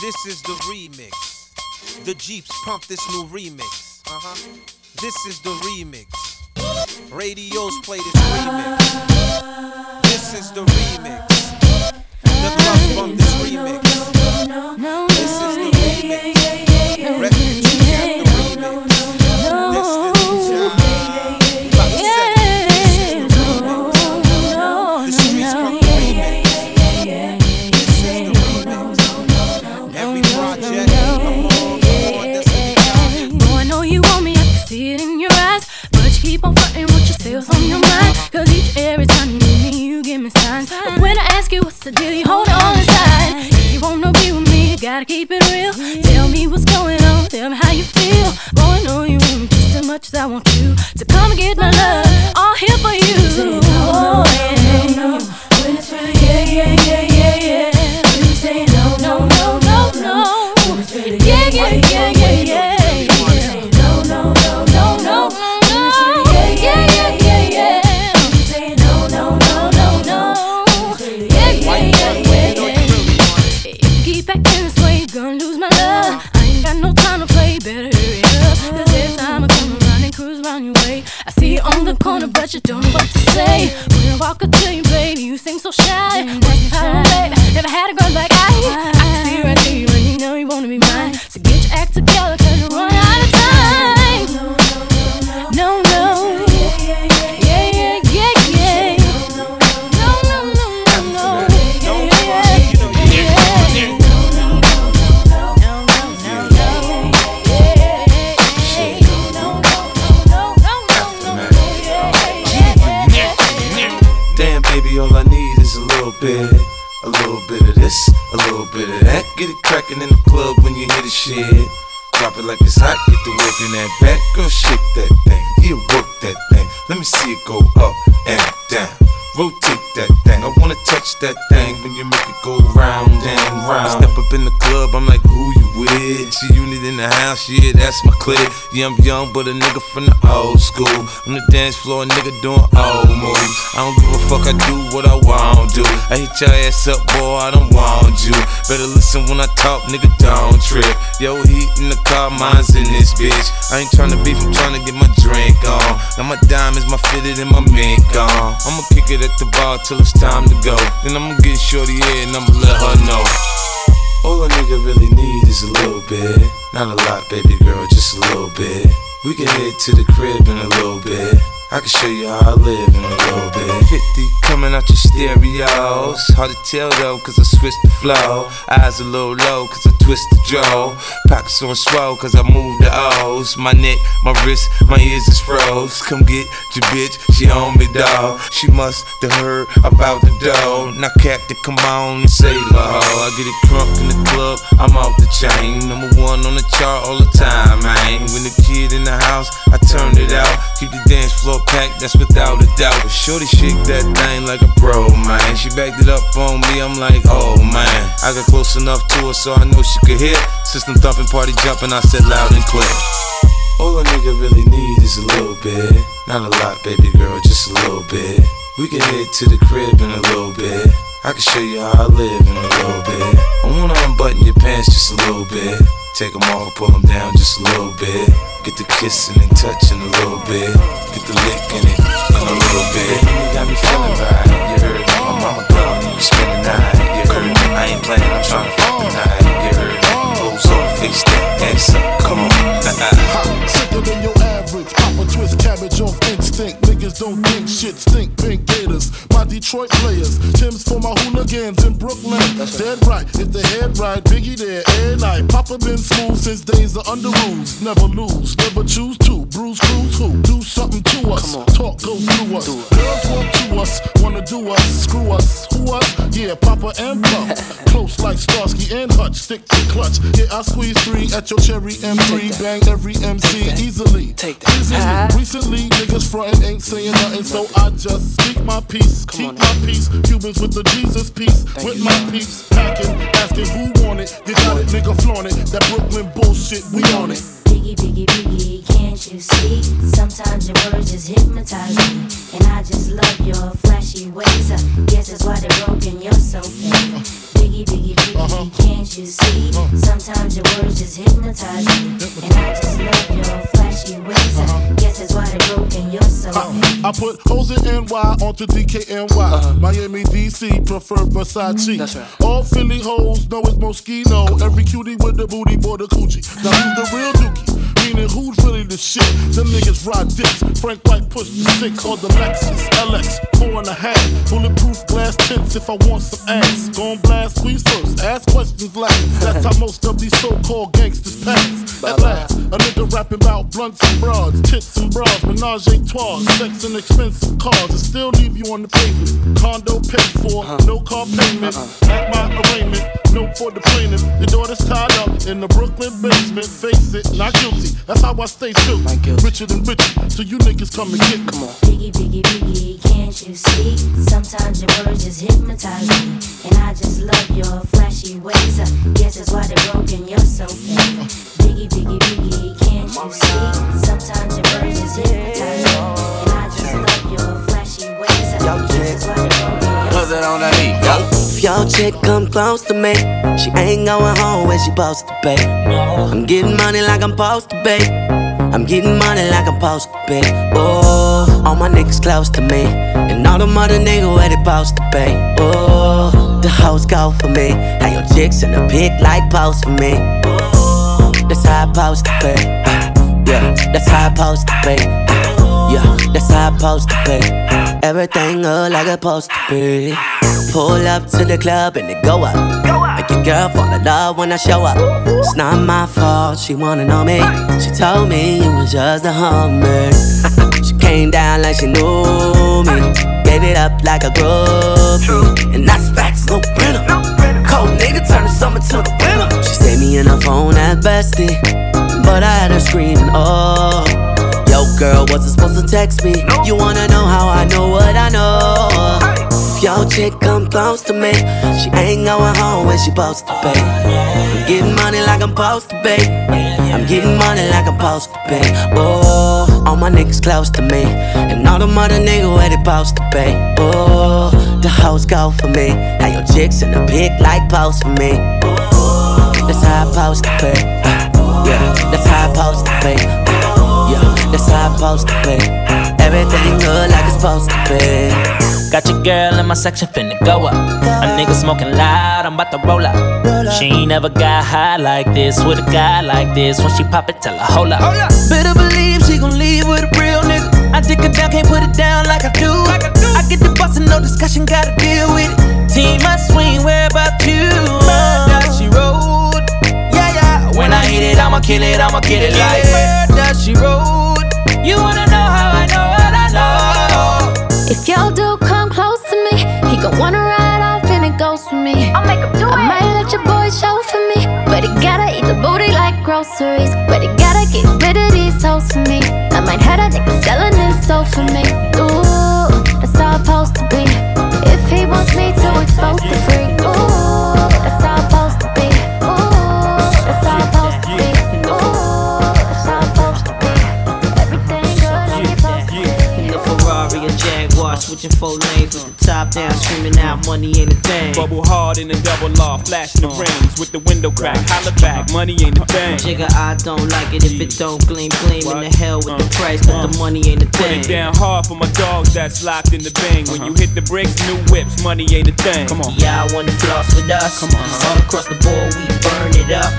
This is the remix. The Jeeps pump this new remix. Uh huh. This is the remix. Radios play this remix. This is the remix. The clubs bump this remix. This is the remix. Refugees got the remix. Gotta keep it that. Get it crackin' in the club when you hear the shit. Drop it like it's hot, get the work in that back. Girl, shake that thing, yeah, work that thing. Let me see it go up and down. Rotate that thing, I wanna touch that thing when you make it go round and round. I step up in the club, I'm like, who you with? G-Unit in the house, yeah, that's my clique. Yeah, I'm young, but a nigga from the old school. On the dance floor, a nigga doing old moves. I don't give a fuck, I do what I want to. I hit your ass up, boy, I don't want you. Better listen when I talk, nigga, don't trip. Yo, heat in the car, mine's in this bitch. I ain't tryna beef, I'm tryna get my drink on. Now my diamonds, my fitted, and my mink on. I'ma kick it at the bar till it's time to go. Then I'ma get shorty here and I'ma let her know. All a nigga really need is a little bit. Not a lot, baby girl, just a little bit. We can head to the crib in a little bit. I can show you how I live in a little bit. 50 coming out your stereos. Hard to tell though, cause I switched the flow. Eyes a little low, cause I twist the jaw. Pockets on swell, cause I move the O's. My neck, my wrist, my ears is froze. Come get your bitch, she on me, dawg. She must have heard about the dough. Now, Captain, come on and say la. I get it crunk in the club, I'm off the chain. Number one on the chart all the time, man. When the kid in the house, I turned it out. Keep the dance floor packed, that's without a doubt. But Shorty shake that thing like a pro, man. She backed it up on me, I'm like, oh man. I got close enough to her so I know she could hear. System thumping, party jumping, I said loud and clear. All a nigga really need is a little bit. Not a lot, baby girl, just a little bit. We can head to the crib in a little bit. I can show you how I live in a little bit. I wanna unbutton your pants just a little bit. Take them off, pull them down just a little bit. Get the kissing and touching a little bit. Get the licking it in a little bit. You got me feeling right, you heard me. My mama girl, you spend the night, you heard me. I ain't playing, I'm trying to fuck the night, you heard me. Clothes on, face that ass up, come on. Hot, sicker than your average. Papa twist cabbage off instinct. Niggas don't think shit stink. Pink Gators, my Detroit players. Tim's for my hooligans in Brooklyn. That's Dead right, if the head right, Biggie there every night. Papa been smooth since days of under rules. Never lose, never choose to. Bruise, cruise, who? Do something to us. Talk, go through us. Girls want to us, wanna do us, screw us, who us? Yeah, Papa and Puff. Close like Starsky and Hutch, stick to clutch. Yeah, I squeeze three at your cherry M3. Bang every MC easily. Take that. Easily. Recently, niggas frontin' ain't saying nothing, so I just speak my peace, keep my peace. Cubans with the Jesus peace, with my peace. Packing, asking who want it. You got it, nigga, flaunt it. That Brooklyn bullshit, we on it. Biggie, biggie, biggie, can't you see? Sometimes your words just hypnotize me. And I just love your flashy ways. I guess that's why they're broken, you're so fake. Biggie, biggie, biggie, can't you see? Sometimes your words just hypnotize me. And I just love your flashy ways. I guess that's why they broke in your soul. I put hoes in NY onto DKNY. Uh-huh. Miami, DC, prefer Versace. That's right. All Philly hoes know it's Moschino. Every cutie with the booty, boy, the Coogi. Now who's the real dookie? Meaning who's really the shit? Them niggas ride dicks. Frank White push the six or the Lexus LX, four and a half. Bulletproof glass tints if I want some ass. Gon' blast squeeze first, ask questions last. That's how most of these so-called gangsters pass. At last, a nigga rapping about blunts and broads, tits and bras, menage a trois, sex and expensive cars, and still leave you on the pavement. Condo paid for, uh-huh. no car payment. Uh-huh. At my arraignment, no for the plaintiff. Your daughter's tied up in the Brooklyn basement. Face it, not guilty. That's how I stay guilty. Richer than rich, so you niggas come and get me. Come on. Biggie, biggie, biggie, can't you see? Sometimes your words just hypnotize me. And I just love your flashy ways. I guess that's why they broke in your soul. Chick come close to me, she ain't going home when she supposed to be. I'm getting money like I'm supposed to be. I'm getting money like I'm supposed to be. Oh, all my niggas close to me, and all the mother niggas where they supposed to be. Oh, the hoes go for me. How your chicks in the pic like post for me. Oh, that's how I supposed to be. Yeah, that's how I supposed to be. Yeah, that's how I supposed to be. Everything look like it's supposed to be. Pull up to the club and it go up. Make your girl fall in love when I show up. It's not my fault, she wanna know me. She told me you was just a hummer. she came down like she knew me. Gave it up like a groupie. And that's facts, no printer. Cold nigga turn the summer to the winter. She saved me in her phone at bestie. But I had her screaming, oh. Yo, girl, wasn't supposed to text me. You wanna know how I know what I know? If your chick come close to me, she ain't going home when she supposed to be. I'm getting money like I'm supposed to pay. I'm getting money like I'm supposed to pay. Oh, all my niggas close to me, and all the mother niggas where they supposed to be. Oh, the hoes go for me. How your chicks in the pic like post for me. That's how I supposed to be. Yeah, that's how I supposed to be. That's how I supposed to be. Everything good like it's supposed to be. Got your girl in my section finna go up. A nigga smoking loud, I'm about to roll up. She ain't never got high like this with a guy like this. When she pop it, tell her hold up. Better believe she gon' leave with a real nigga. I dick her down, can't put it down like I do. I get the bustin', no discussion, gotta deal with it. Team I swing, where about you? Murder she wrote. Yeah, yeah. When I hit it, I'ma kill it, I'ma kill it like murder she wrote. You wanna know how I know what I know? If y'all do come close to me, he gon' wanna ride off and it goes for me. I'll make him do I might let your boy show for me, but he gotta eat the booty like groceries. But he gotta get rid of these hoes for me. I might have a nigga selling his soul for me. Ooh, that's how it's supposed to be. If he wants me to expose the freak, Switching four down, screaming out money ain't a thing. Bubble hard in the double law, flashing the uh. rings with the window crack. Holla back, money ain't a thing. Jigga, I don't like it if it don't gleam, gleam. In the hell with the uh. price, but the uh. money ain't a Put thing. it down hard for my dogs that's locked in the bang. When you uh-huh. hit the bricks, new whips, money ain't a thing. Come on. Yeah, I wanna floss with us. Come on, all across the board, we burn it up.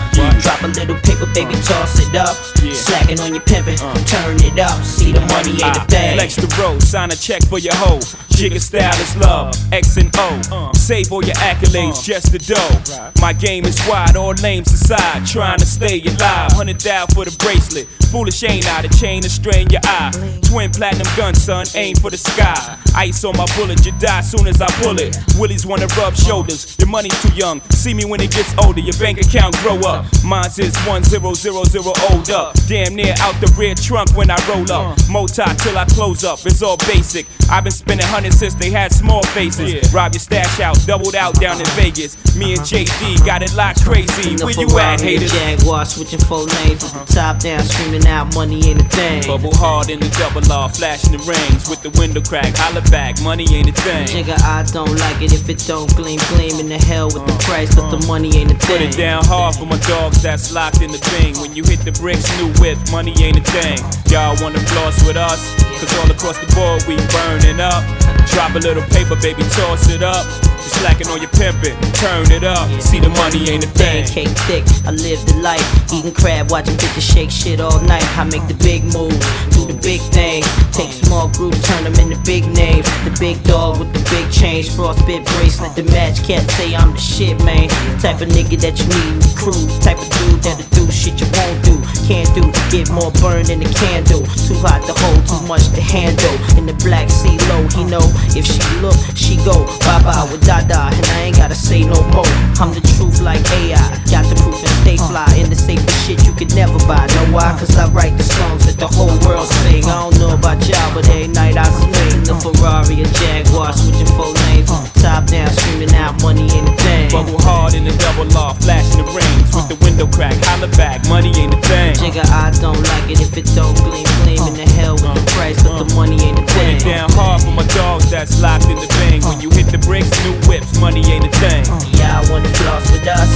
Drop a little paper, baby, toss it up. Yeah. Slacking on your pimpin', turn it up. See the money ain't a Ah, thing. Flex the road, sign a check for your hoe. Jigga style is love, X and O. Save all your accolades, uh. just the dough. My game is wide, all names aside. Trying to stay alive, hundred thou for the bracelet. Foolish ain't I, the chain to strain your eye. Twin platinum gun, son, aim for the sky. Ice on my bullet, you die soon as I pull it. Willies wanna rub shoulders, your money's too young. See me when it gets older, your bank account grow up. Mine's is 1000 old up. Damn near out the rear trunk when I roll up. Moti till I close up, it's all basic. I've been spending hundreds since they had small faces. Rob your stash out, doubled out down in Vegas. Me and JD got it locked crazy. Where you at, haters? Jaguar, switching four lanes with the top down, screaming out money ain't a thing. Bubble hard in the double R, flashing the rings with the window crack. Holla back, money ain't a thing. Nigga, I don't like it if it don't gleam, gleam in the hell with the price, but the money ain't a thing. Put it down hard for my dogs that's locked in the thing. When you hit the bricks, new whip, money ain't a thing. Y'all wanna floss with us? Cause all across the board we burning up. Drop a little paper, baby, toss it up. You slacking on your pimpin', turn it up. See the money ain't a thing. Cake thick, I live the life. Eating crab, watching bitches shake shit all night. I make the big moves, do the big thing. Take small groups, turn them into big names. The big dog with the big change, frostbit bracelet. The match cat say I'm the shit, man. Type of nigga that you need in the crew. Type of dude that'll do shit you won't do. Can't do, get more burned than a candle. Too hot to hold, too much to handle. In the black sea low, he know if she look, she go. Bye bye with Dada, and I ain't gotta say no more. I'm the truth like AI. Got the proof stay uh. fly. In the safest shit you could never buy. Know why? Uh. Cause I write the songs that the whole world sing. I don't know about y'all, but every night I swing. The uh. Ferrari, and Jaguar, switching four lanes. Top down, screaming out money ain't a thing. Bubble hard in the double R, flashing the rings with the window crack. Holla back, money ain't a thing. Jigga, I don't like it if it don't gleam, gleam in the hell with the price, but the money ain't a Put thing. it down hard for my dogs that's locked in the thing. When you hit the bricks, new whips, money ain't a thing. Yeah, I wanna floss with us?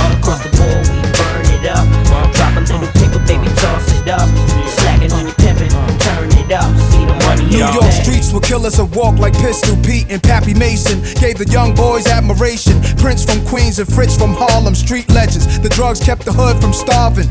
All across the board, we burn it up. Drop a little paper, baby, toss it up. Slacking on your pimpin', turn it up. See the money New York streets where killers have walked like Pistol Pete and Pappy Mason. Gave the young boys admiration. Prince from Queens and Fritz from Harlem, street legends. The drugs kept the hood from starving.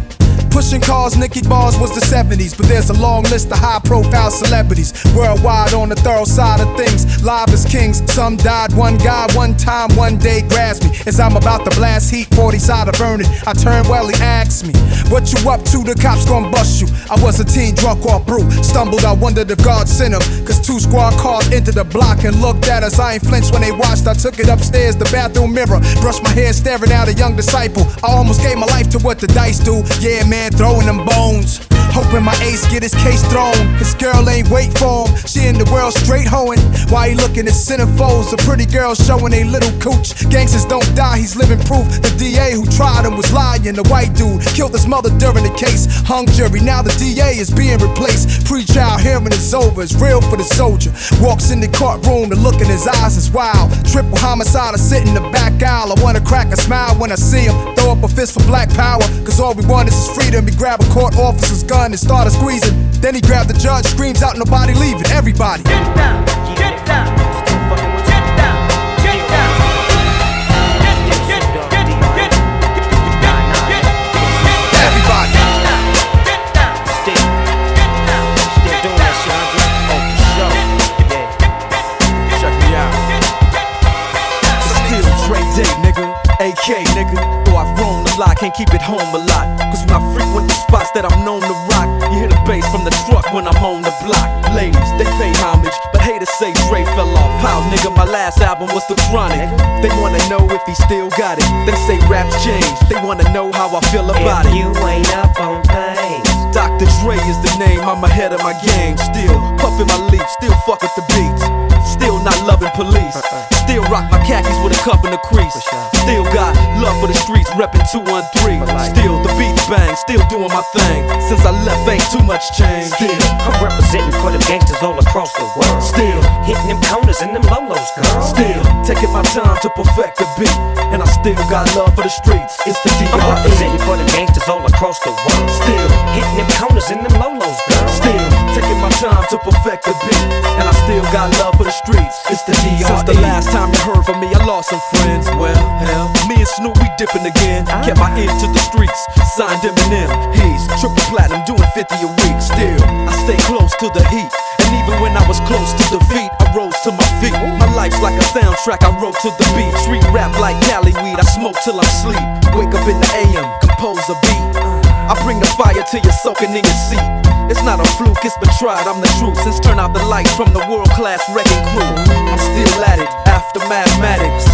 Pushing cars, Nicky Barnes was the 70s, but there's a long list of high profile celebrities worldwide on the thorough side of things. Live as kings, some died. One guy, one time, one day grabs me as I'm about to blast heat, 40 side of burning. I turn well, he asks me, What you up to? The cops gon' bust you. I was a teen drunk off brew, stumbled. I wondered if God sent him, cause two squad cars entered the block and looked at us. I ain't flinched when they watched. I took it upstairs, the bathroom mirror, brushed my hair, staring at a young disciple. I almost gave my life to what the dice do. Yeah, man, throwing them bones. Hoping my ace get his case thrown. His girl ain't wait for him. She in the world straight hoeing. Why he looking at centerfolds? The pretty girls showing a little cooch. Gangsters don't die, he's living proof. The DA who tried him was lying. The white dude killed his mother during the case. Hung jury, now the DA is being replaced. Pre-trial hearing is over, it's real for the soldier. Walks in the courtroom, the look in his eyes is wild. Triple homicide, I sit in the back aisle. I wanna crack a smile when I see him. Throw up a fist for black power, cause all we want is his freedom. He grab a court officer's gun and started squeezing. Then he grabbed the judge, screams out, nobody leaving, everybody. Get down, get down, AK, nigga. Though I've grown a lot, can't keep it home a lot. Cause when I frequent the spots that I'm known to rock, you hear the bass from the truck when I'm on the block. Ladies, they pay homage, but haters say Dre fell off. How, nigga, my last album was The Chronic. They wanna know if he still got it. They say raps changed, they wanna know how I feel about If it. you ain't up on things, Dr. Dre is the name, I'm ahead of my game. Still puffin' my leaf, still fuck with the beats. Still not loving police. Uh-uh. Still rock my khakis with a cup in the crease. Still got love for the streets, reppin' 213. Still the beats bang, still doing my thing. Since I left, ain't too much change. Still, I'm representing for them gangsters all across the world. Still. hitting them corners and them lolos, girl. still taking my time to perfect the beat. And I still got love for the streets. It's the I'm representing for them gangsters all across the world. Still. hitting them corners and them lolos, girl. Still taking my time to perfect the beat, and I still got love for the streets. It's the DRE. Since the last time you heard from me, I lost some friends. Well, hell, me and Snoop we dipping again. Ah. Kept my ear to the streets, signed Eminem. He's triple platinum, doing 50 a week. Still, I stay close to the heat. And even when I was close to defeat, I rose to my feet. My life's like a soundtrack, I wrote to the beat. Street rap like Cali weed, I smoke till I sleep. Wake up in the AM, compose a beat. I bring the fire till you're soaking in your seat. It's not a fluke, it's been tried, I'm the truth. Since turn out the lights from the world class wrecking crew. I'm still at it, after mathematics.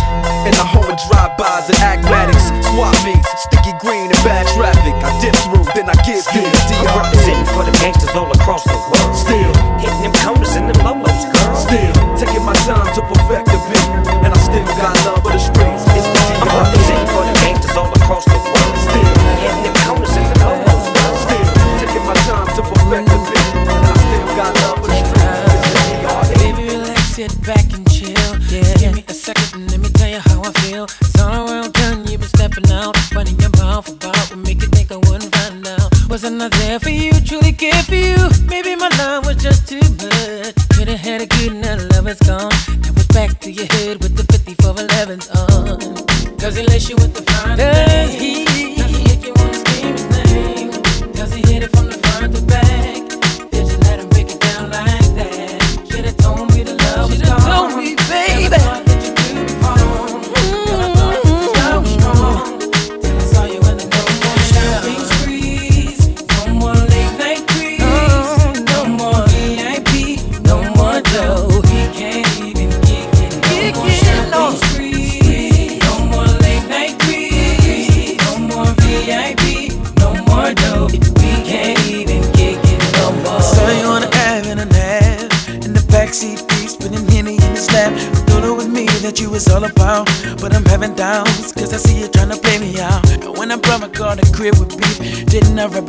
In the home of drive-bys and acmatics. Swap meets, sticky green and bad traffic. I dip through, then I give you the I'm representing for them gangsters all across the world. Still, hitting them corners and them lolos, girl. still, taking my call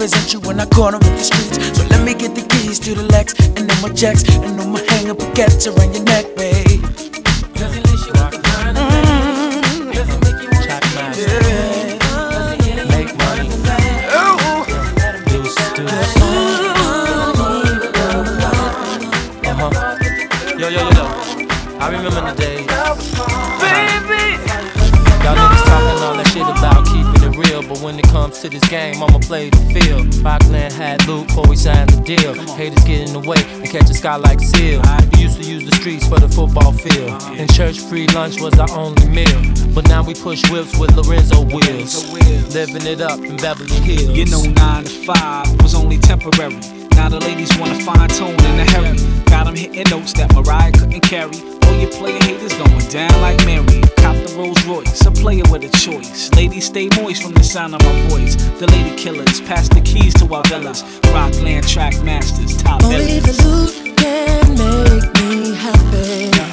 represent you when I corner with the streets. So let me get the keys to the Lex and then my checks. And then my hang up a around your neck, babe. to this game, I'ma play the field. Rockland had Luke, always signed the deal. Haters get in the way and catch a sky like seal. We used to use the streets for the football field. and church, free lunch was our only meal. But now we push whips with Lorenzo wheels. Living it up in Beverly Hills. You know, 9 to 5 was only temporary. Now the ladies wanna fine tune in a hurry. Got them hitting notes that Mariah couldn't carry. All your player haters going down like Mary. Cop the Rolls Royce, a player with a choice. Ladies stay moist from the sound of my voice. The lady killers, pass the keys to our villas. Rockland track masters, top Only villains. the loot can make me happy.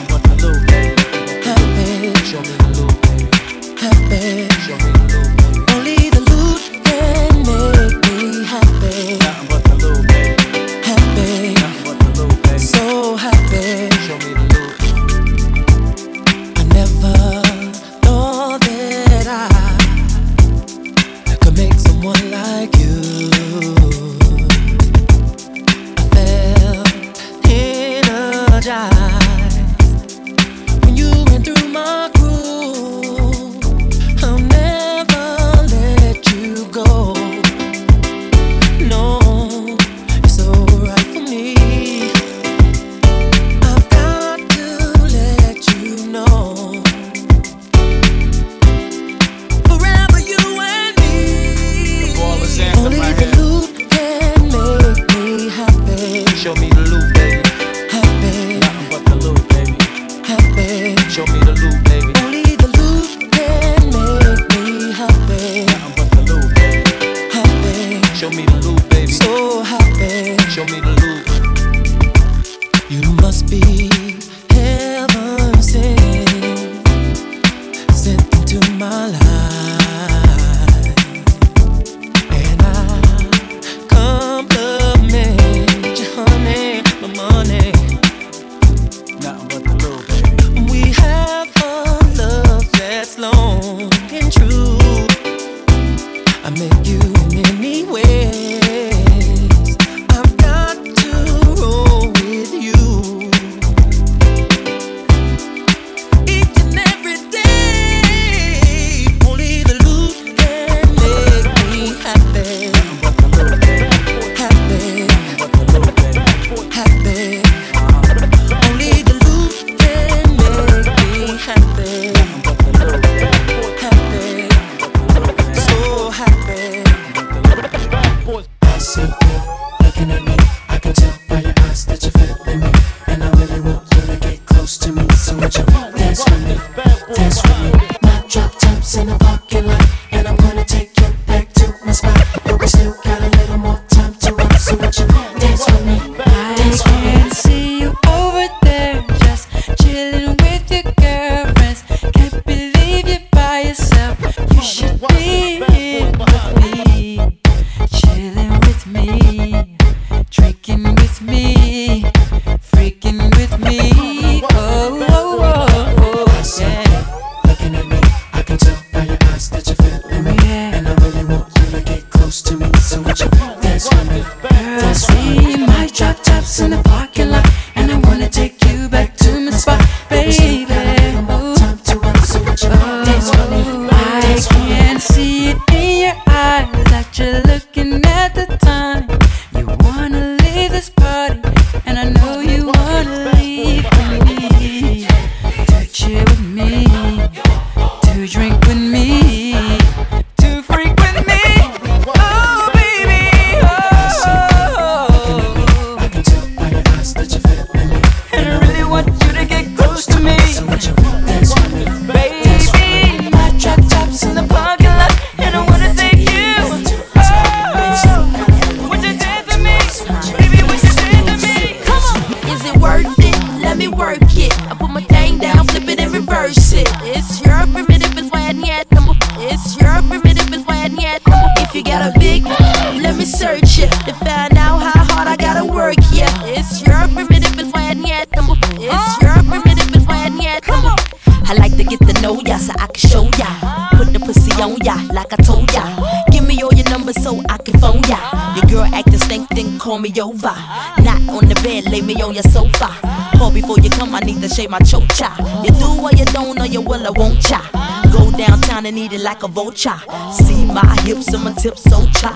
And eat it like a vulture. See my hips and my tips so cha.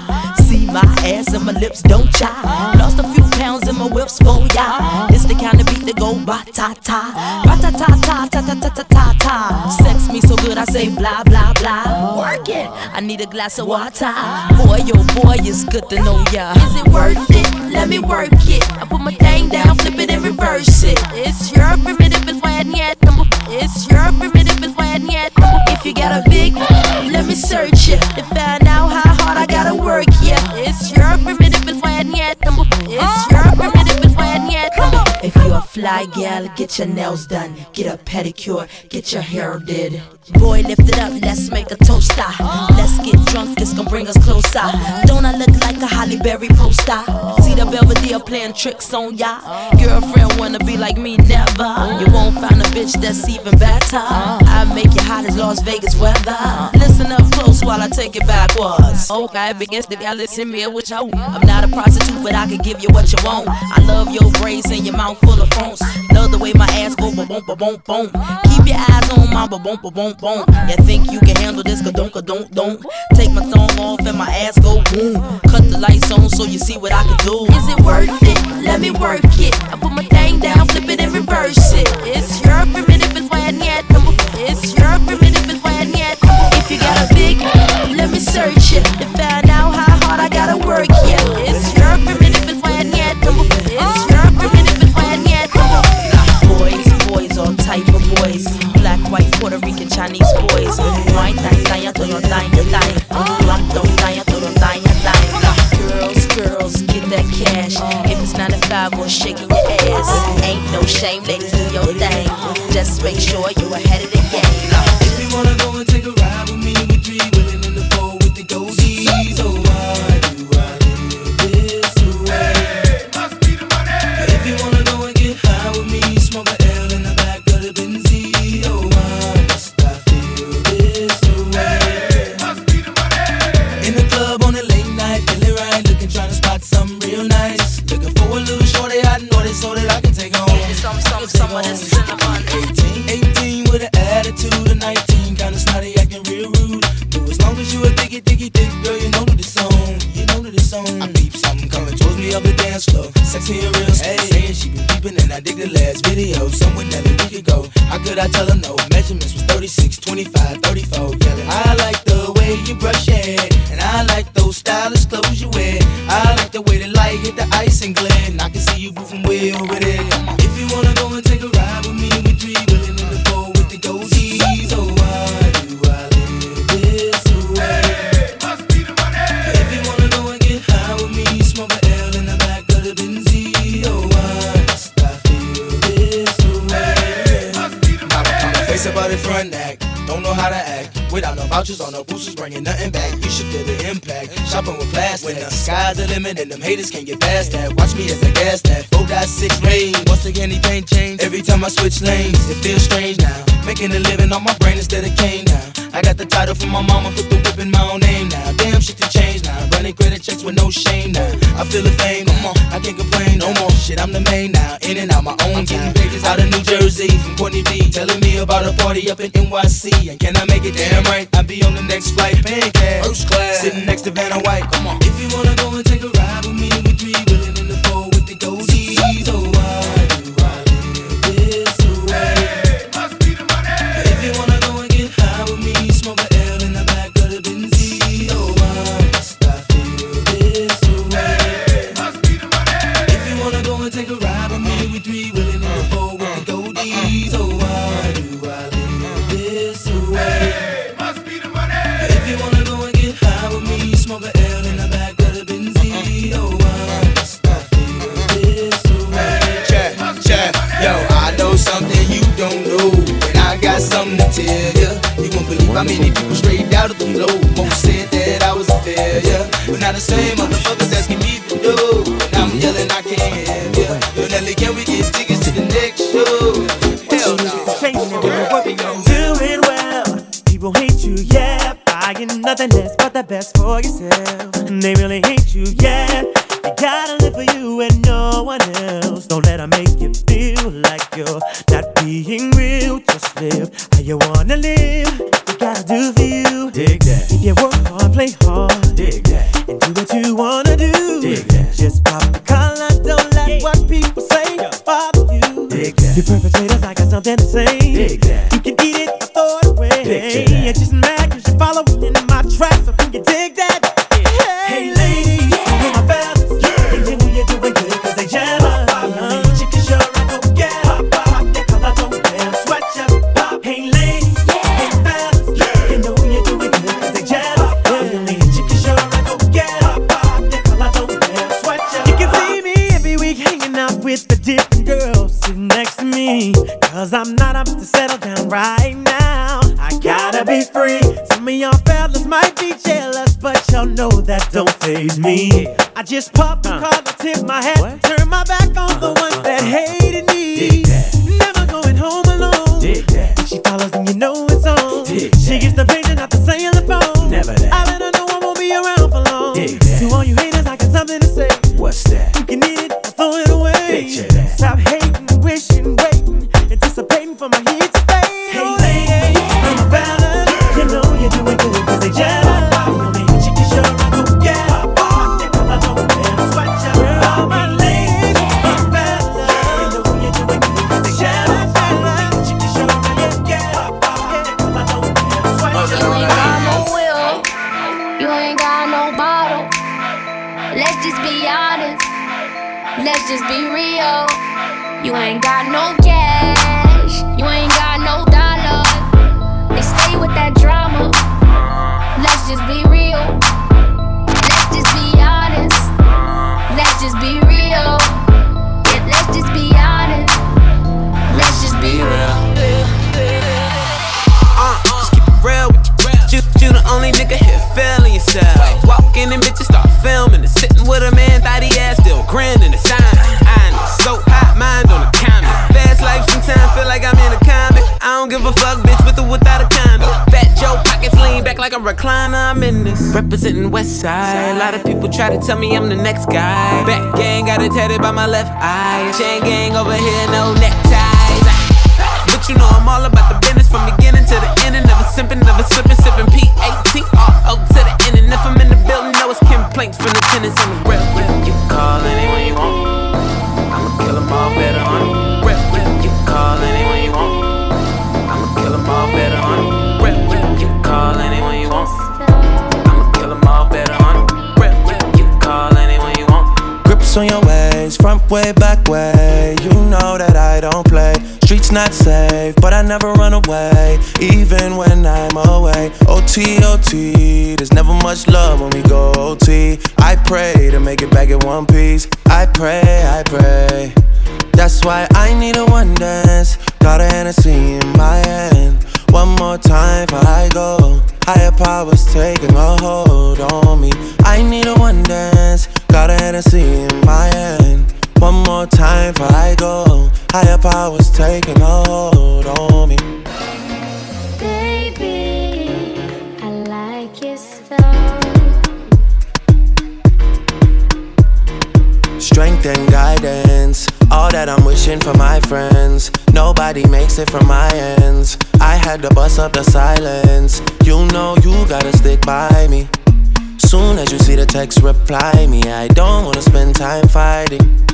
See my ass and my lips don't cha. Lost a few pounds in my whips for ya. It's the kind of beat that go ba ta ta, ba ta ta ta ta ta ta ta ta ta. Sex me so good I say blah blah blah. Work it. I need a glass of water. Boy, oh boy, it's good to know ya. Is it worth it? Let me work it. I put my thing down, flip it and reverse it. It's your primitive is why yet. It's you got a big, let me search it to find fly gal, get your nails done, get a pedicure, get your hair did. Boy, lift it up, let's make a toaster. Let's get drunk, this gon' bring us closer. Don't I look like a Halle Berry poster? See the Belvedere playing tricks on ya. Girlfriend wanna be like me, never. You won't find a bitch that's even better. I make you hot as Las Vegas weather. Listen up close while I take it backwards. Okay, begins to y'all listen me with you. I'm not a prostitute, but I can give you what you want. I love your braids and your mouth full of phones. Love the way my ass go ba boom ba boom boom. Keep your eyes on my ba boom ba boom boom. You think you can handle this? Ka don't ka don't don't. Take my thumb off and my ass go boom. Cut the lights on so you see what I can do. Is it worth it? Let me work it. I put my thing down, flip it and reverse it. It's your primitive is why I need It's your primitive is why I need If you got a big, let me search it to find out how hard I gotta work. Yeah, African Chinese boys. Wine time, time, to your time, time. Black dog, time, to your time, time. Girls, girls, get that cash. If it's not a five, we're shaking your ass. Ain't no shame, ladies, do your thing. Just make sure you're ahead of the the last video. Somewhere Nelly we could go. How could I tell her no? Measurements was 36, 25, 34. Yelling, I like the way you brush your hair. And I like those stylish clothes you wear. I like the way the light hit the ice and. And I can see you moving way over there. Bringing nothing back. You should feel the impact. Shopping with plastic. When the sky's the limit and them haters can't get past that. Watch me as I gas that. 4.6 range. Once again, anything change. Every time I switch lanes, it feels strange now. Making a living on my brain instead of cane now. I got the title from my mama, put the whip in my own name now. Damn shit to change now. Running credit checks with no shame now. I feel the fame, no more. I can't complain no more. Shit, I'm the main now. In and out my own game. Bitches out of New Jersey from Courtney B. Telling me about a party up in NYC. And can I make it damn right? I'll be on the next flight, paying cash. First class. Sitting next to Vanna White. Come on. If you wanna go and take a ride with me, we three willing How many people straight out of the flow. Most said that I was a failure, but now the same motherfuckers asking me for dough. And I'm yelling, I can't have ya. Yo, Nelly, can we get tickets to the next show? Hell no. Doing well, people hate you, yeah. Buying nothing less but the best for yourself. And they really hate you, yeah. You gotta live for you and no one else. Don't let her make you feel like you're not being real. Just live how you wanna live. You gotta do for you. Dig that. You work hard, play hard. Dig that. And do what you wanna do. Dig that. Just pop the collar. Don't let what people say bother you. Dig that. You perpetrators, I got something to say. Dig that. You me. I just pop the Representing West Side. A lot of people try to tell me I'm the next guy. Back gang got it tatted by my left eye. Chain gang over here, no neckties. But you know I'm all about the business from beginning to the end. And never simping, never slipping, sipping P-A-T-R-O to the end. And if I'm in the building, know it's complaints from the tenants on the real. You can way, back way. You know that I don't play. Streets not safe, but I never run away, even when I'm away. OT, OT, there's never much love when we go OT. I pray to make it back in one piece. I pray, I pray. That's why I need a one dance. Got a Hennessy in my hand. One more time before I go. Higher powers taking a hold on me. I need a one dance. Got a Hennessy in my hand. One more time before I go. Higher powers taking a hold on me. Baby, I like style. Strength and guidance, all that I'm wishing for my friends. Nobody makes it from my ends. I had to bust up the silence. You know you gotta stick by me. Soon as you see the text, reply me. I don't wanna spend time fighting.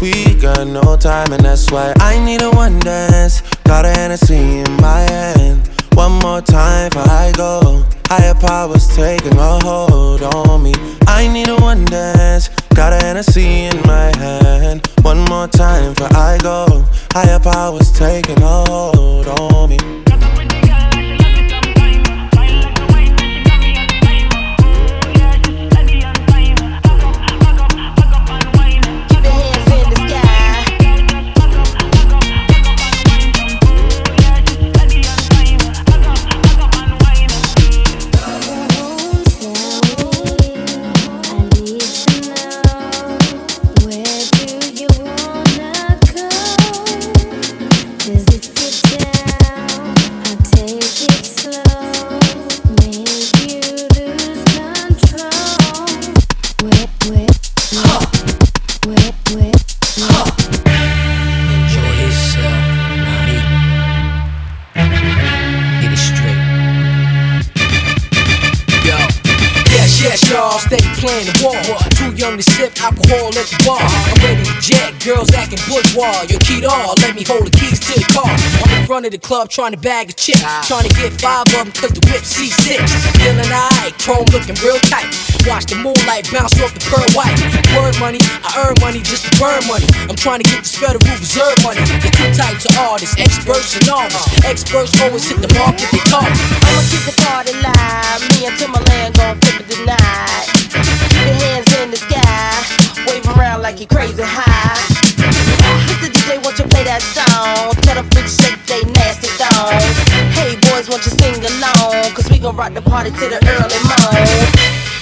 We got no time, and that's why I need a one dance. Got a Hennessy in my hand. One more time before I go. Higher powers taking a hold on me. I need a one dance. Got a Hennessy in my hand. One more time before I go. Higher powers taking a hold on me. Too young to sip alcohol at the bar. I'm ready to jet, girls acting bourgeois. Yo, keyed all, let me hold the keys to the car. I'm in front of the club trying to bag a chick. Trying to get five of them cause the whip C6. Feeling alright, chrome looking real tight. Watch the moonlight bounce off the pearl white. Word money, I earn money just to burn money. I'm trying to get this Federal Reserve money. There's two types of artists, experts and novice. Experts always hit the market they target. I'ma keep the party live. Me and Timbaland gon' flip it tonight. Your hands in the sky, wave around like you're crazy high. Mr. DJ, won't you play that song? Tell the freaks shake they nasty thongs. Hey boys, won't you sing along? Cause we gon' rock the party to the early morn.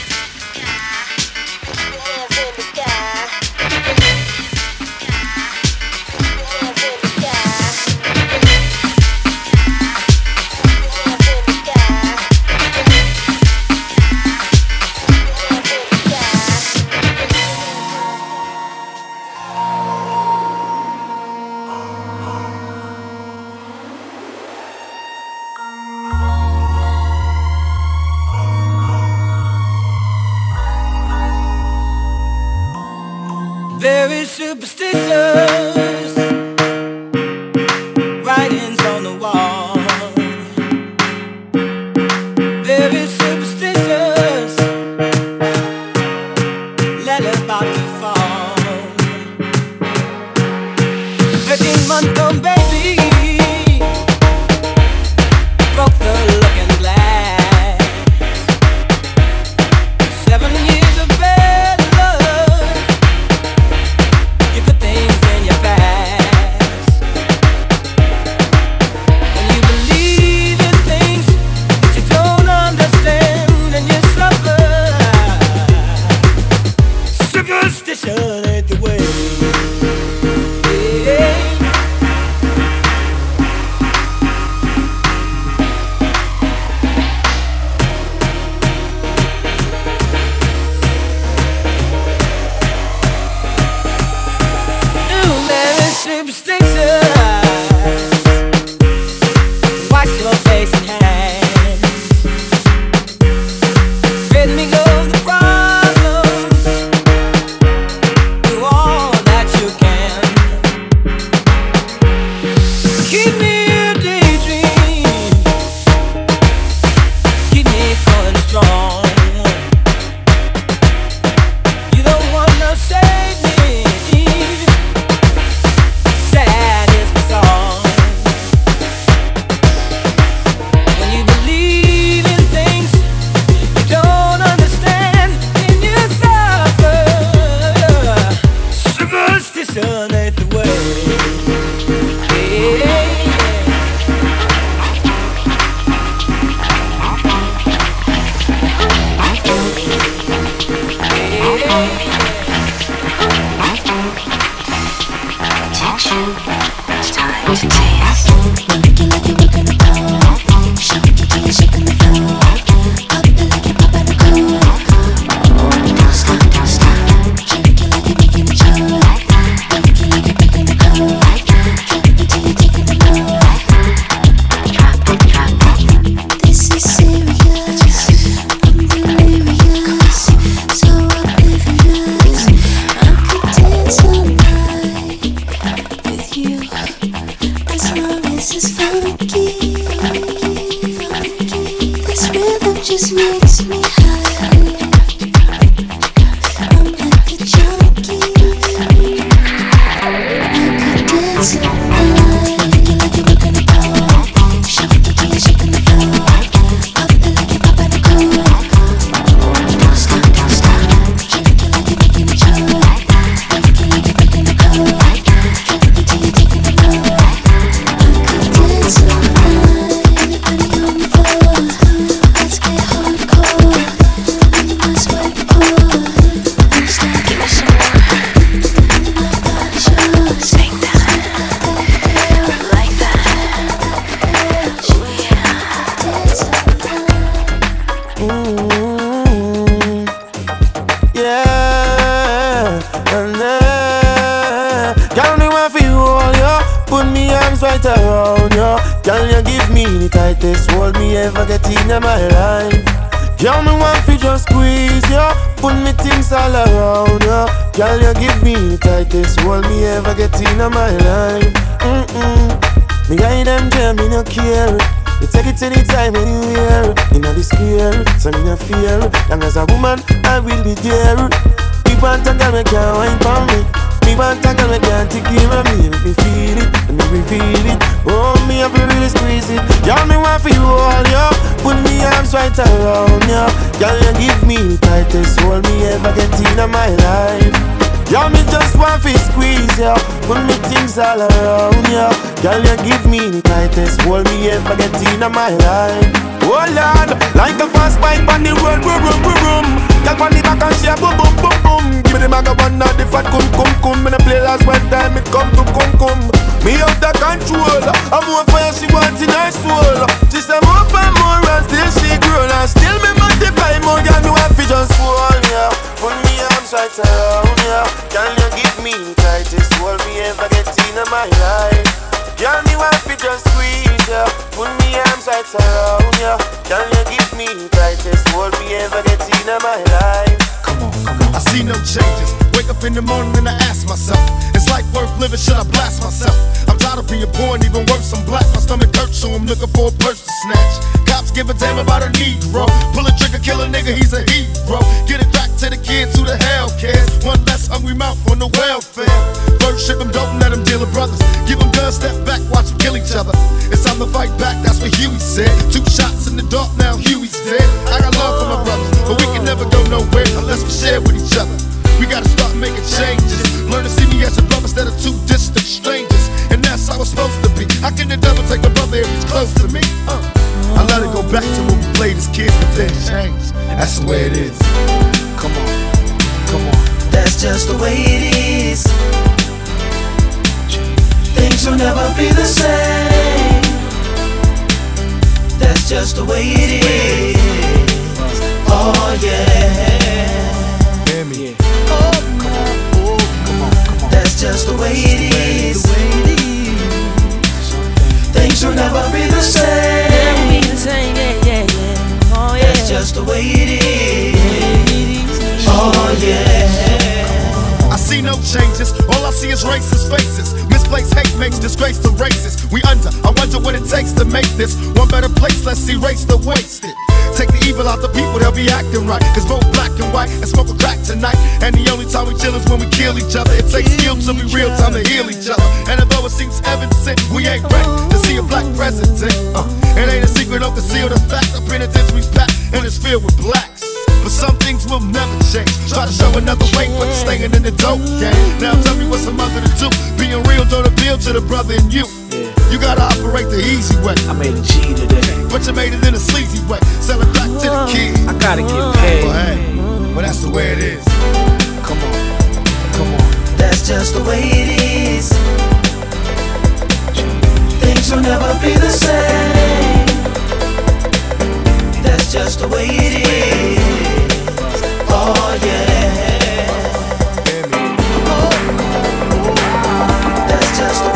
Girl, me want hold you, put me arms right around you. Girl, you give me the tightest hold me ever get in my life. Girl, me want fi just squeeze ya, put me things all around ya. Girl, you give me the tightest hold me ever get in my life. Mm-mm. Me guy them jam, me no care. You take it anytime, anywhere. You know the scare, so me no fear. Long as a woman, I will be there. Want a girl, me can't wine for me. Me want a girl, me can't take care of me. Make me feel it, and me reveal it. Oh, me have to really squeeze it. Girl, me want for you all, yo. Put me arms right around you. Girl, you give me the tightest hold me ever get in my life. Yo, me just want to squeeze ya. Put me things all around ya. Girl, you give me the tightest. Hold me ever get in my life. Oh Lord, like a fast bike on the road, boom, boom, boom, boom. Girl, on the back and a boom, boom, boom, boom. Give me the maga one, not the fat cum, cum, cum Me no play last one time, it come to cum, cum Me out the control. I'm more fire, she wants in her soul. She say more and more and still she grow And still me multiply more, girl, me want right around ya Girl, you give me tightest hold me ever get in my life? Girl, me want fi just squeeze ya Put me arms right around ya Girl, you give me tightest hold me ever get in my life? Come on, come on. I see no changes. Wake up in the morning and I ask myself, life worth living? Should I blast myself? I'm tired of being and even worse, I'm black. My stomach hurts, so I'm looking for a purse to snatch. Cops give a damn about a Negro. Pull a trigger, kill a nigga, he's a hero. Get it back to the kids who the hell cares. One less hungry mouth on the welfare. First ship them, don't let deal with brothers. Give guns, step back, watch them kill each other. It's time to fight back, that's what Huey said. Two shots in the dark, now Huey's dead. I got love for my brothers, but we can never go nowhere unless we share with each other. We gotta start making changes. Back to when we played as kids, but then changed. That's the way it is. Come on, come on. That's just the way it is. Things will never be the same. That's just the way it is. Oh yeah. Hear me. That's just the way it is. Things will never be the same. Oh, That's just the way it is. Oh yeah. I see no changes, all I see is racist faces. Misplaced hate makes disgrace to races. We under, I wonder what it takes to make this one better place. Let's erase the wasted. Evil out the people, they'll be acting right. Cause both black and white and smoke a crack tonight. And the only time we chill is when we kill each other. It takes skill to be real time to heal each other. And although it seems heaven sent, we ain't ready to see a black president. Uh, it ain't a secret, don't conceal the fact. The penitentiary's packed and it's filled with blacks. But some things will never change. Try to show another way, but staying in the dope game. Now tell me what's a mother to do. Being real don't appeal to the brother in you. You gotta operate the easy way. I made a G today. But you made it in a sleazy way. Sell it back to the kid. I gotta get paid. Well, hey, well, that's the way it is. Come on, come on. That's just the way it is. Things will never be the same. That's just the way it is. Oh yeah. That's just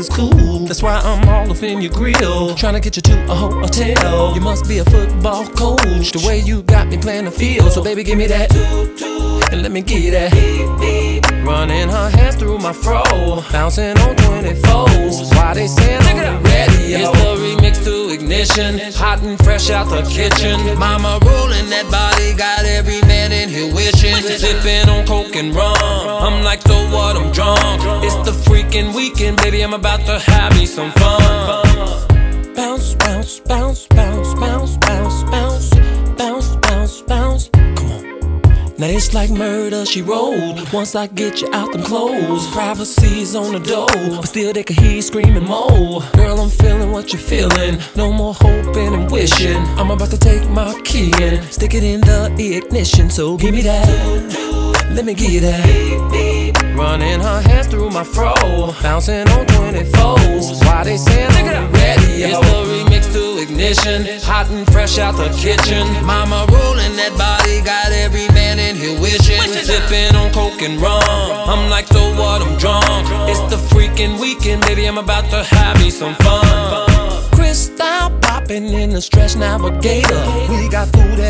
Lexus cool. That's why I'm all up in your grill, trying to get you to a hotel. You must be a football coach, the way you got me playing the field. So, baby, give me that. And let me get that. Running her hands through my fro, bouncing on 24s. Why they saying I'm ready? It's the remix to ignition, hot and fresh out the kitchen. Mama rolling that body, got every man in here wishing. Sipping on coke and rum. I'm like, so what? I'm drunk. It's the freaking weekend, baby. I'm about to have me some fun. Bounce, bounce, bounce, bounce, bounce, bounce, bounce, bounce, bounce, bounce. Now it's like murder, she wrote. Once I get you out them clothes, privacy's on the door, but still they can hear you screaming more. Girl, I'm feeling what you're feeling. No more hoping and wishing. I'm about to take my key and stick it in the ignition. So give me that. Let me give you that. Running her hands through my fro, bouncing on 24s. Why they saying I'm ready? It's the remix to ignition, hot and fresh out the kitchen. Mama rolling that body, got every man in here wishing. Sipping on coke and rum. I'm like, so what? I'm drunk. It's the freaking weekend, baby. I'm about to have me some fun. Cristal popping in the stretch navigator. We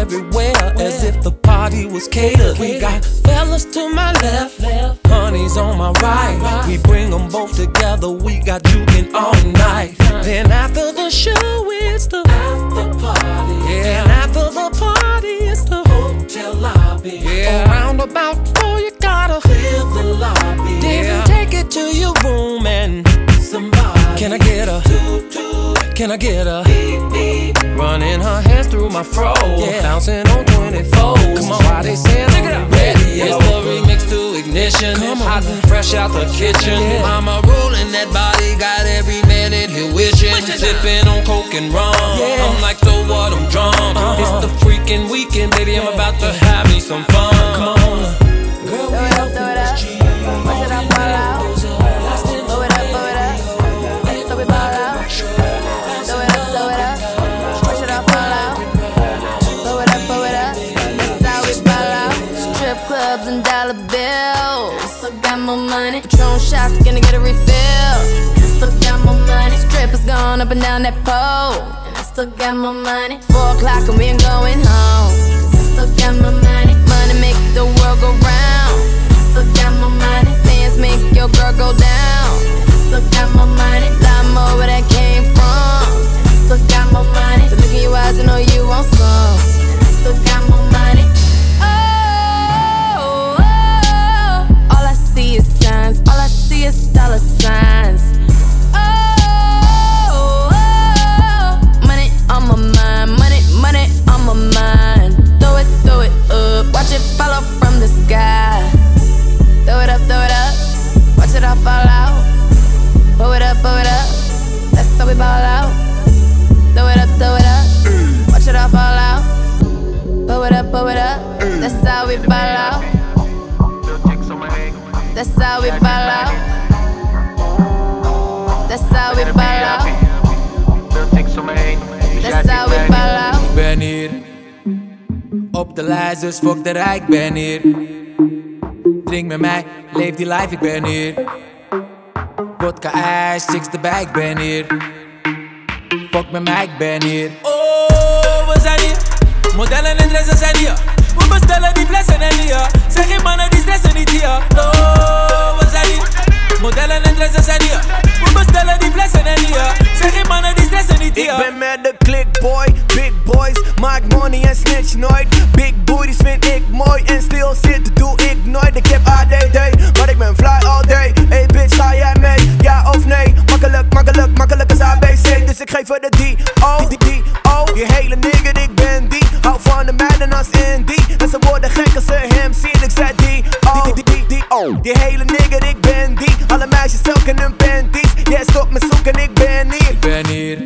everywhere, as if the party was catered. We got fellas to my left, honey's on my right. We bring them both together, we got juking all night. Then after the show, it's the after party. Yeah, and after the party, it's the hotel lobby. Yeah, around about four, you gotta clear the lobby. Then take it to your room and somebody. Can I get a? Can I get a? Running her hands through my fro, yeah. bouncing on 24. Come on, why they saying I'm ready? It's the remix to ignition, hot and fresh out the kitchen. Yeah. I'm Mama rolling that body, got every man in here wishing. Sipping on coke and rum. I'm like, so what? I'm drunk. Uh-huh. It's the freaking weekend, baby. I'm about to have me some fun. Come on, shots, gonna get a refill. I Still got more money. Strippers going up and down that pole. And I still got more money. Four o'clock and we ain't going home. I still got more money. Money make the world go round. I still got more money. Fans make your girl go down. I still got more money. Lot more where that came from. I still got more money. The look in your eyes, I know you want some. I still got more money. I is dollar signs. Oh, oh, money on my mind. Money, money on my mind. Throw it, throw it up. Watch it fall from the sky. Throw it up, throw it up. Watch it all fall out. Pull it up, pull it up. That's how we ball out. Throw it up, throw it up. Watch it all fall out. Pull it up, pull it up. That's how we ball out. That's how we ball out. That's how we ball out. That's how we ball out. Ik ben hier op de lijst, dus fuck de rijk, ben hier. Drink met mij, leef die life, ik ben hier. Vodka ijs, chicks de bij, ik ben hier. Fuck met mij, ik ben hier. Oh, we zijn hier. Modellen en dressen zijn hier. We bestellen die flessen en hier. Zeg geen mannen die stressen niet hier. Oh, we zijn hier. Modellen en dressen zijn hier. We bestellen die flessen en hier. Zeg geen mannen die stressen niet hier. Ik ben met de click boy, big boys, maak money en snitch nooit. Big booties vind ik mooi en stil zitten doe ik nooit. Ik heb ADD, maar ik ben fly all day. Hey bitch, ga jij mee? Ja of nee? Makkelijk, makkelijk, makkelijk als ABC. Dus ik geef er de D, O, die, die, O. Die hele nigger, ik ben die. Hou van de meiden als Indy. En ze worden gek als ze hem zien. Ik zei die, O, die, die, die, hele nigger, ik ben die. Alle meisjes ook in hun panties. Jij stop me zoeken, ik ben hier. Ik ben hier.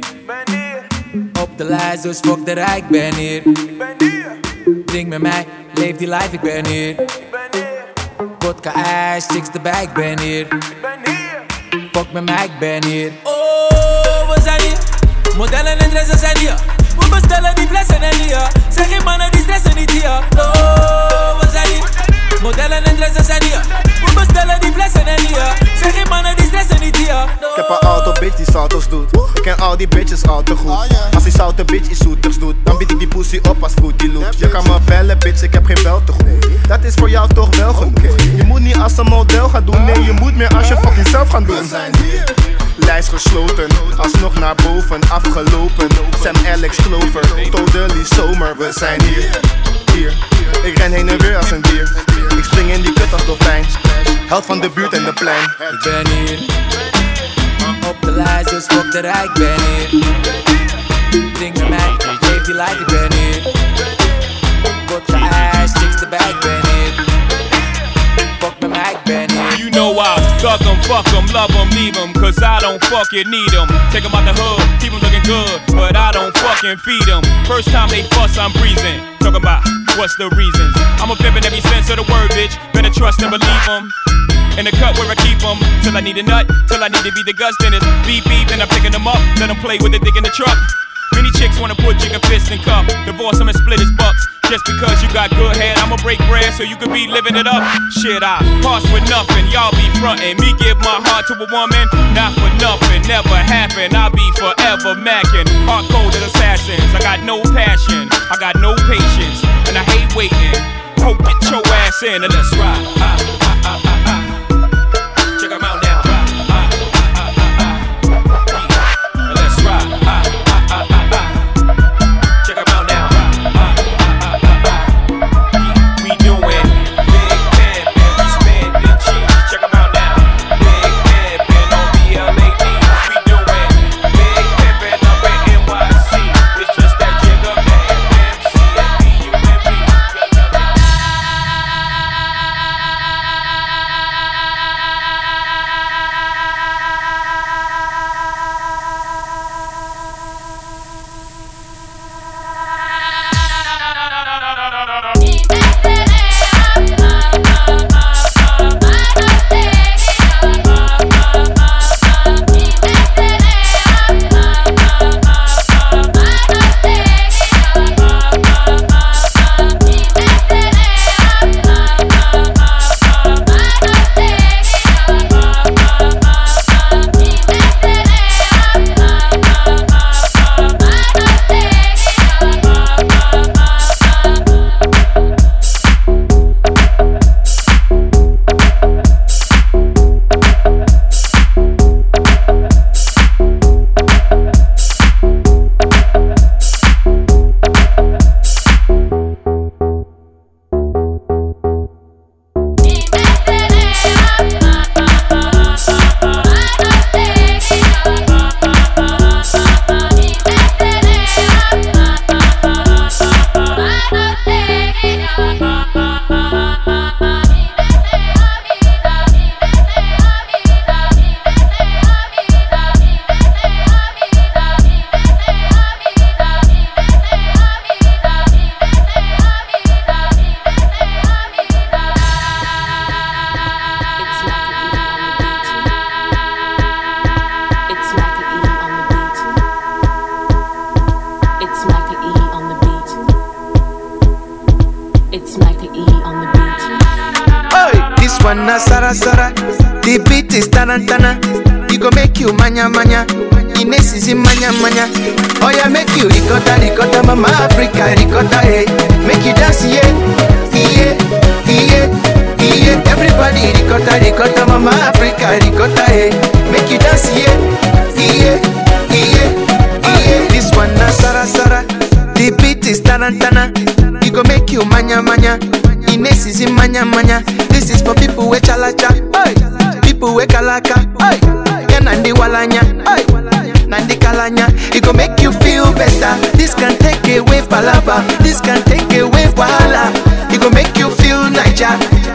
Op de lijst, dus fuck de rijk, ik ben hier. Drink met mij, leef die life, ik ben hier. Vodka ijs, chicks erbij, ik ben hier. Fuck met mij, ik ben hier. Oh, we zijn hier. Modellen en dressen zijn hier. We bestellen die flessen en hier. Zeg geen mannen die stressen niet hier. Oh, we zijn hier. Modellen en dressen zijn hier. We bestellen die flessen en hier. Zeg geen mannen die stressen niet hier. Ik heb een auto bitch die salto's doet. Ik ken al die bitches al te goed. Als die zoute bitch iets zoeters doet, dan bied ik die pussy op als Fruity Loops. Je kan me bellen, bitch, ik heb geen bel te goed. Dat is voor jou toch wel genoeg. Je moet niet als een model gaan doen, nee, je moet meer als je fucking zelf gaan doen. Lijst gesloten, alsnog naar boven, afgelopen. Sam Alex Clover, totally zomer, we zijn hier. Hier, ik ren heen en weer als een dier. Ik spring in die kut als dolfijn. Held van de buurt en de plein. Ik ben hier. Op de lijst, dus fuck de rijk, ik ben hier. Drink met mij, leef die life, ik ben hier. Vodka ijs, chicks erbij, ik ben hier. Fuck met mij, ik ben hier. You know I thug em, fuck em, love em, leave em, cause I don't fucking need em. Take em out the hood, keep em good, but I don't fucking feed em. First time they fuss, I'm breezing. Talking about what's the reasons. I'm a pimp every sense of the word, bitch. Better trust and believe em. In the cut where I keep them, till I need a nut, till I need to be the Gus, then it's beep beep, and I'm picking them up, let them play with the dick in the truck. Many chicks wanna put chicken fists in cup, divorce them and split his bucks. Just because you got good head, I'ma break bread so you can be living it up. Shit, I pass with nothing, y'all be frontin'. Me give my heart to a woman, not for nothing, never happen. I'll be forever macking. Hard coded assassins, I got no passion, I got no patience, and I hate waiting. Hope get your ass in and let's ride.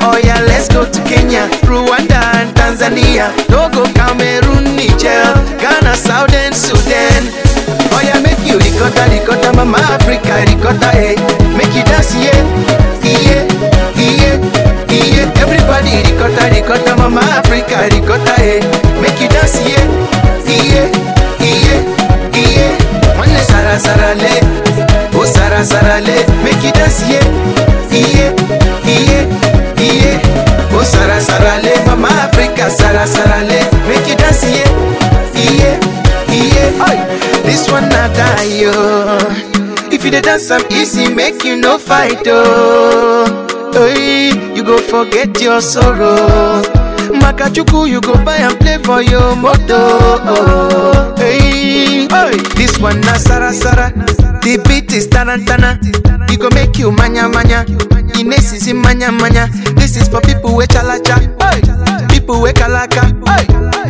Oh yeah, let's go to Kenya, Rwanda and Tanzania. Togo, Cameroon, Niger, Ghana, Southern Sudan. Oh yeah, make you ricotta, ricotta, mama Africa, ricotta, hey. Make you dance, yeah, yeah, yeah, yeah. Everybody ricotta, ricotta, mama Africa, ricotta, hey. Make you dance, yeah, yeah, yeah, yeah. One sara sara le, oh sara sara le. Make you dance, yeah, Africa, sara sara. Make you dance, yeah, yeah, yeah. Oi, this one not die, yo. If you dey dance I'm easy, make you no fight, oh. Hey, you go forget your sorrow. Makachuku, you go buy and play for your moto. Oh, hey, hey, this one na sara sara. The beat is tarantana. He go make you manya manya. Ines is manya manya. This is for people with chalacha. Hey, people with kalaka. Hey,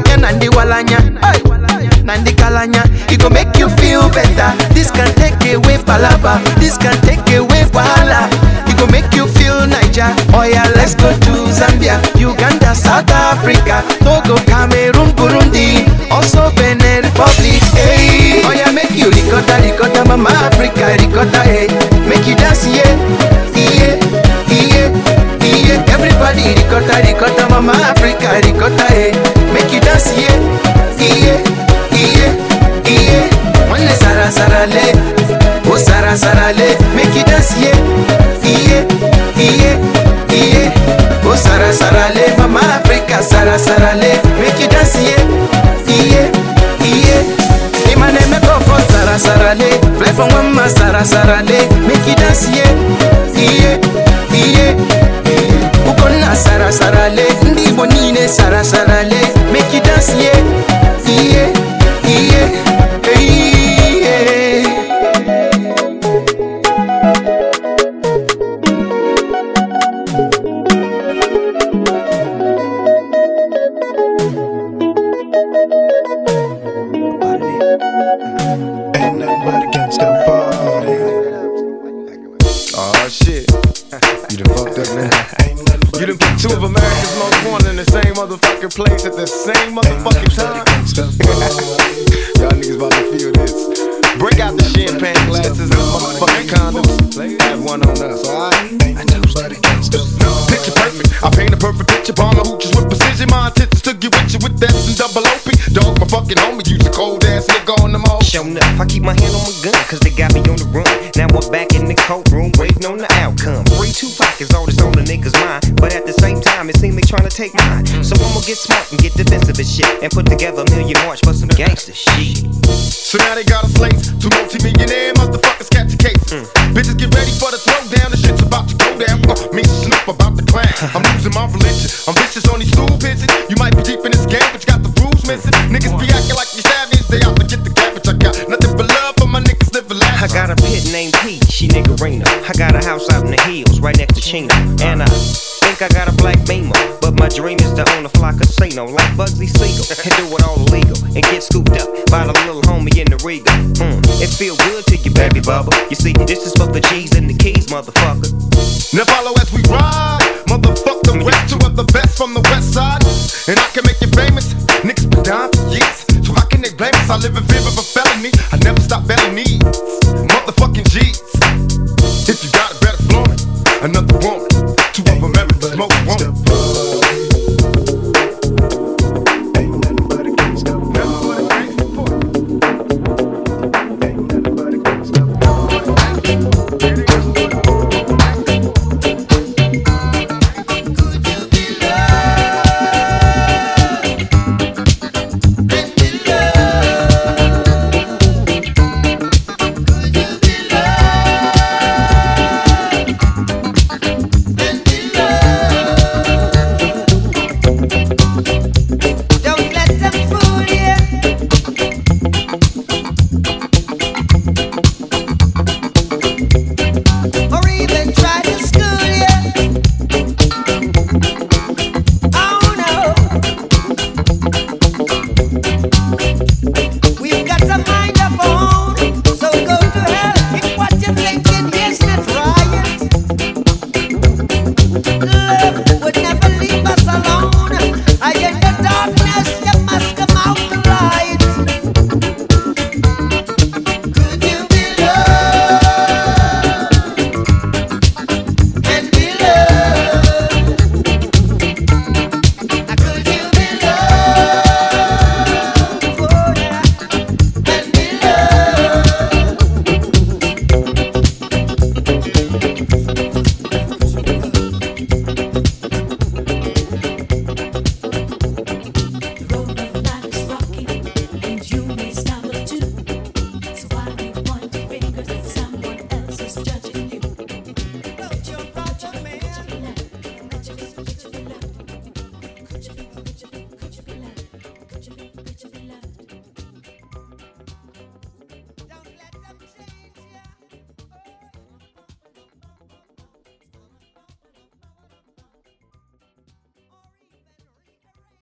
yeah, nandi walanya. Hey, nandi kalanya. He go make you feel better. This can take away palaba. This can take away wahala. He go make you feel Niger. Oh yeah, let's go to Zambia, Uganda, South Africa, Togo, Cameroon, Burundi, also Benin Republic. Hey, oh yeah, make you ricotta, ricotta, mama Africa, ricotta, hey. Make you dance, yeah, Everybody ricotta, ricotta, mama Africa, ricotta, hey. Make you dance, yeah, yeah, yeah, yeah. One sara sara le, oh sara sara le. Make you dance, yeah, yeah, yeah, yeah. Oh sara sara le, mama Africa, sara sara le. Make you dance, yeah, yeah, yeah. In my name, I go for sara sara le. Fly from mama sara sara le. Make you dance, yeah, yeah, Ukona sara sara le, ndi bonine sara sara le. Make you dance, yeah, yeah,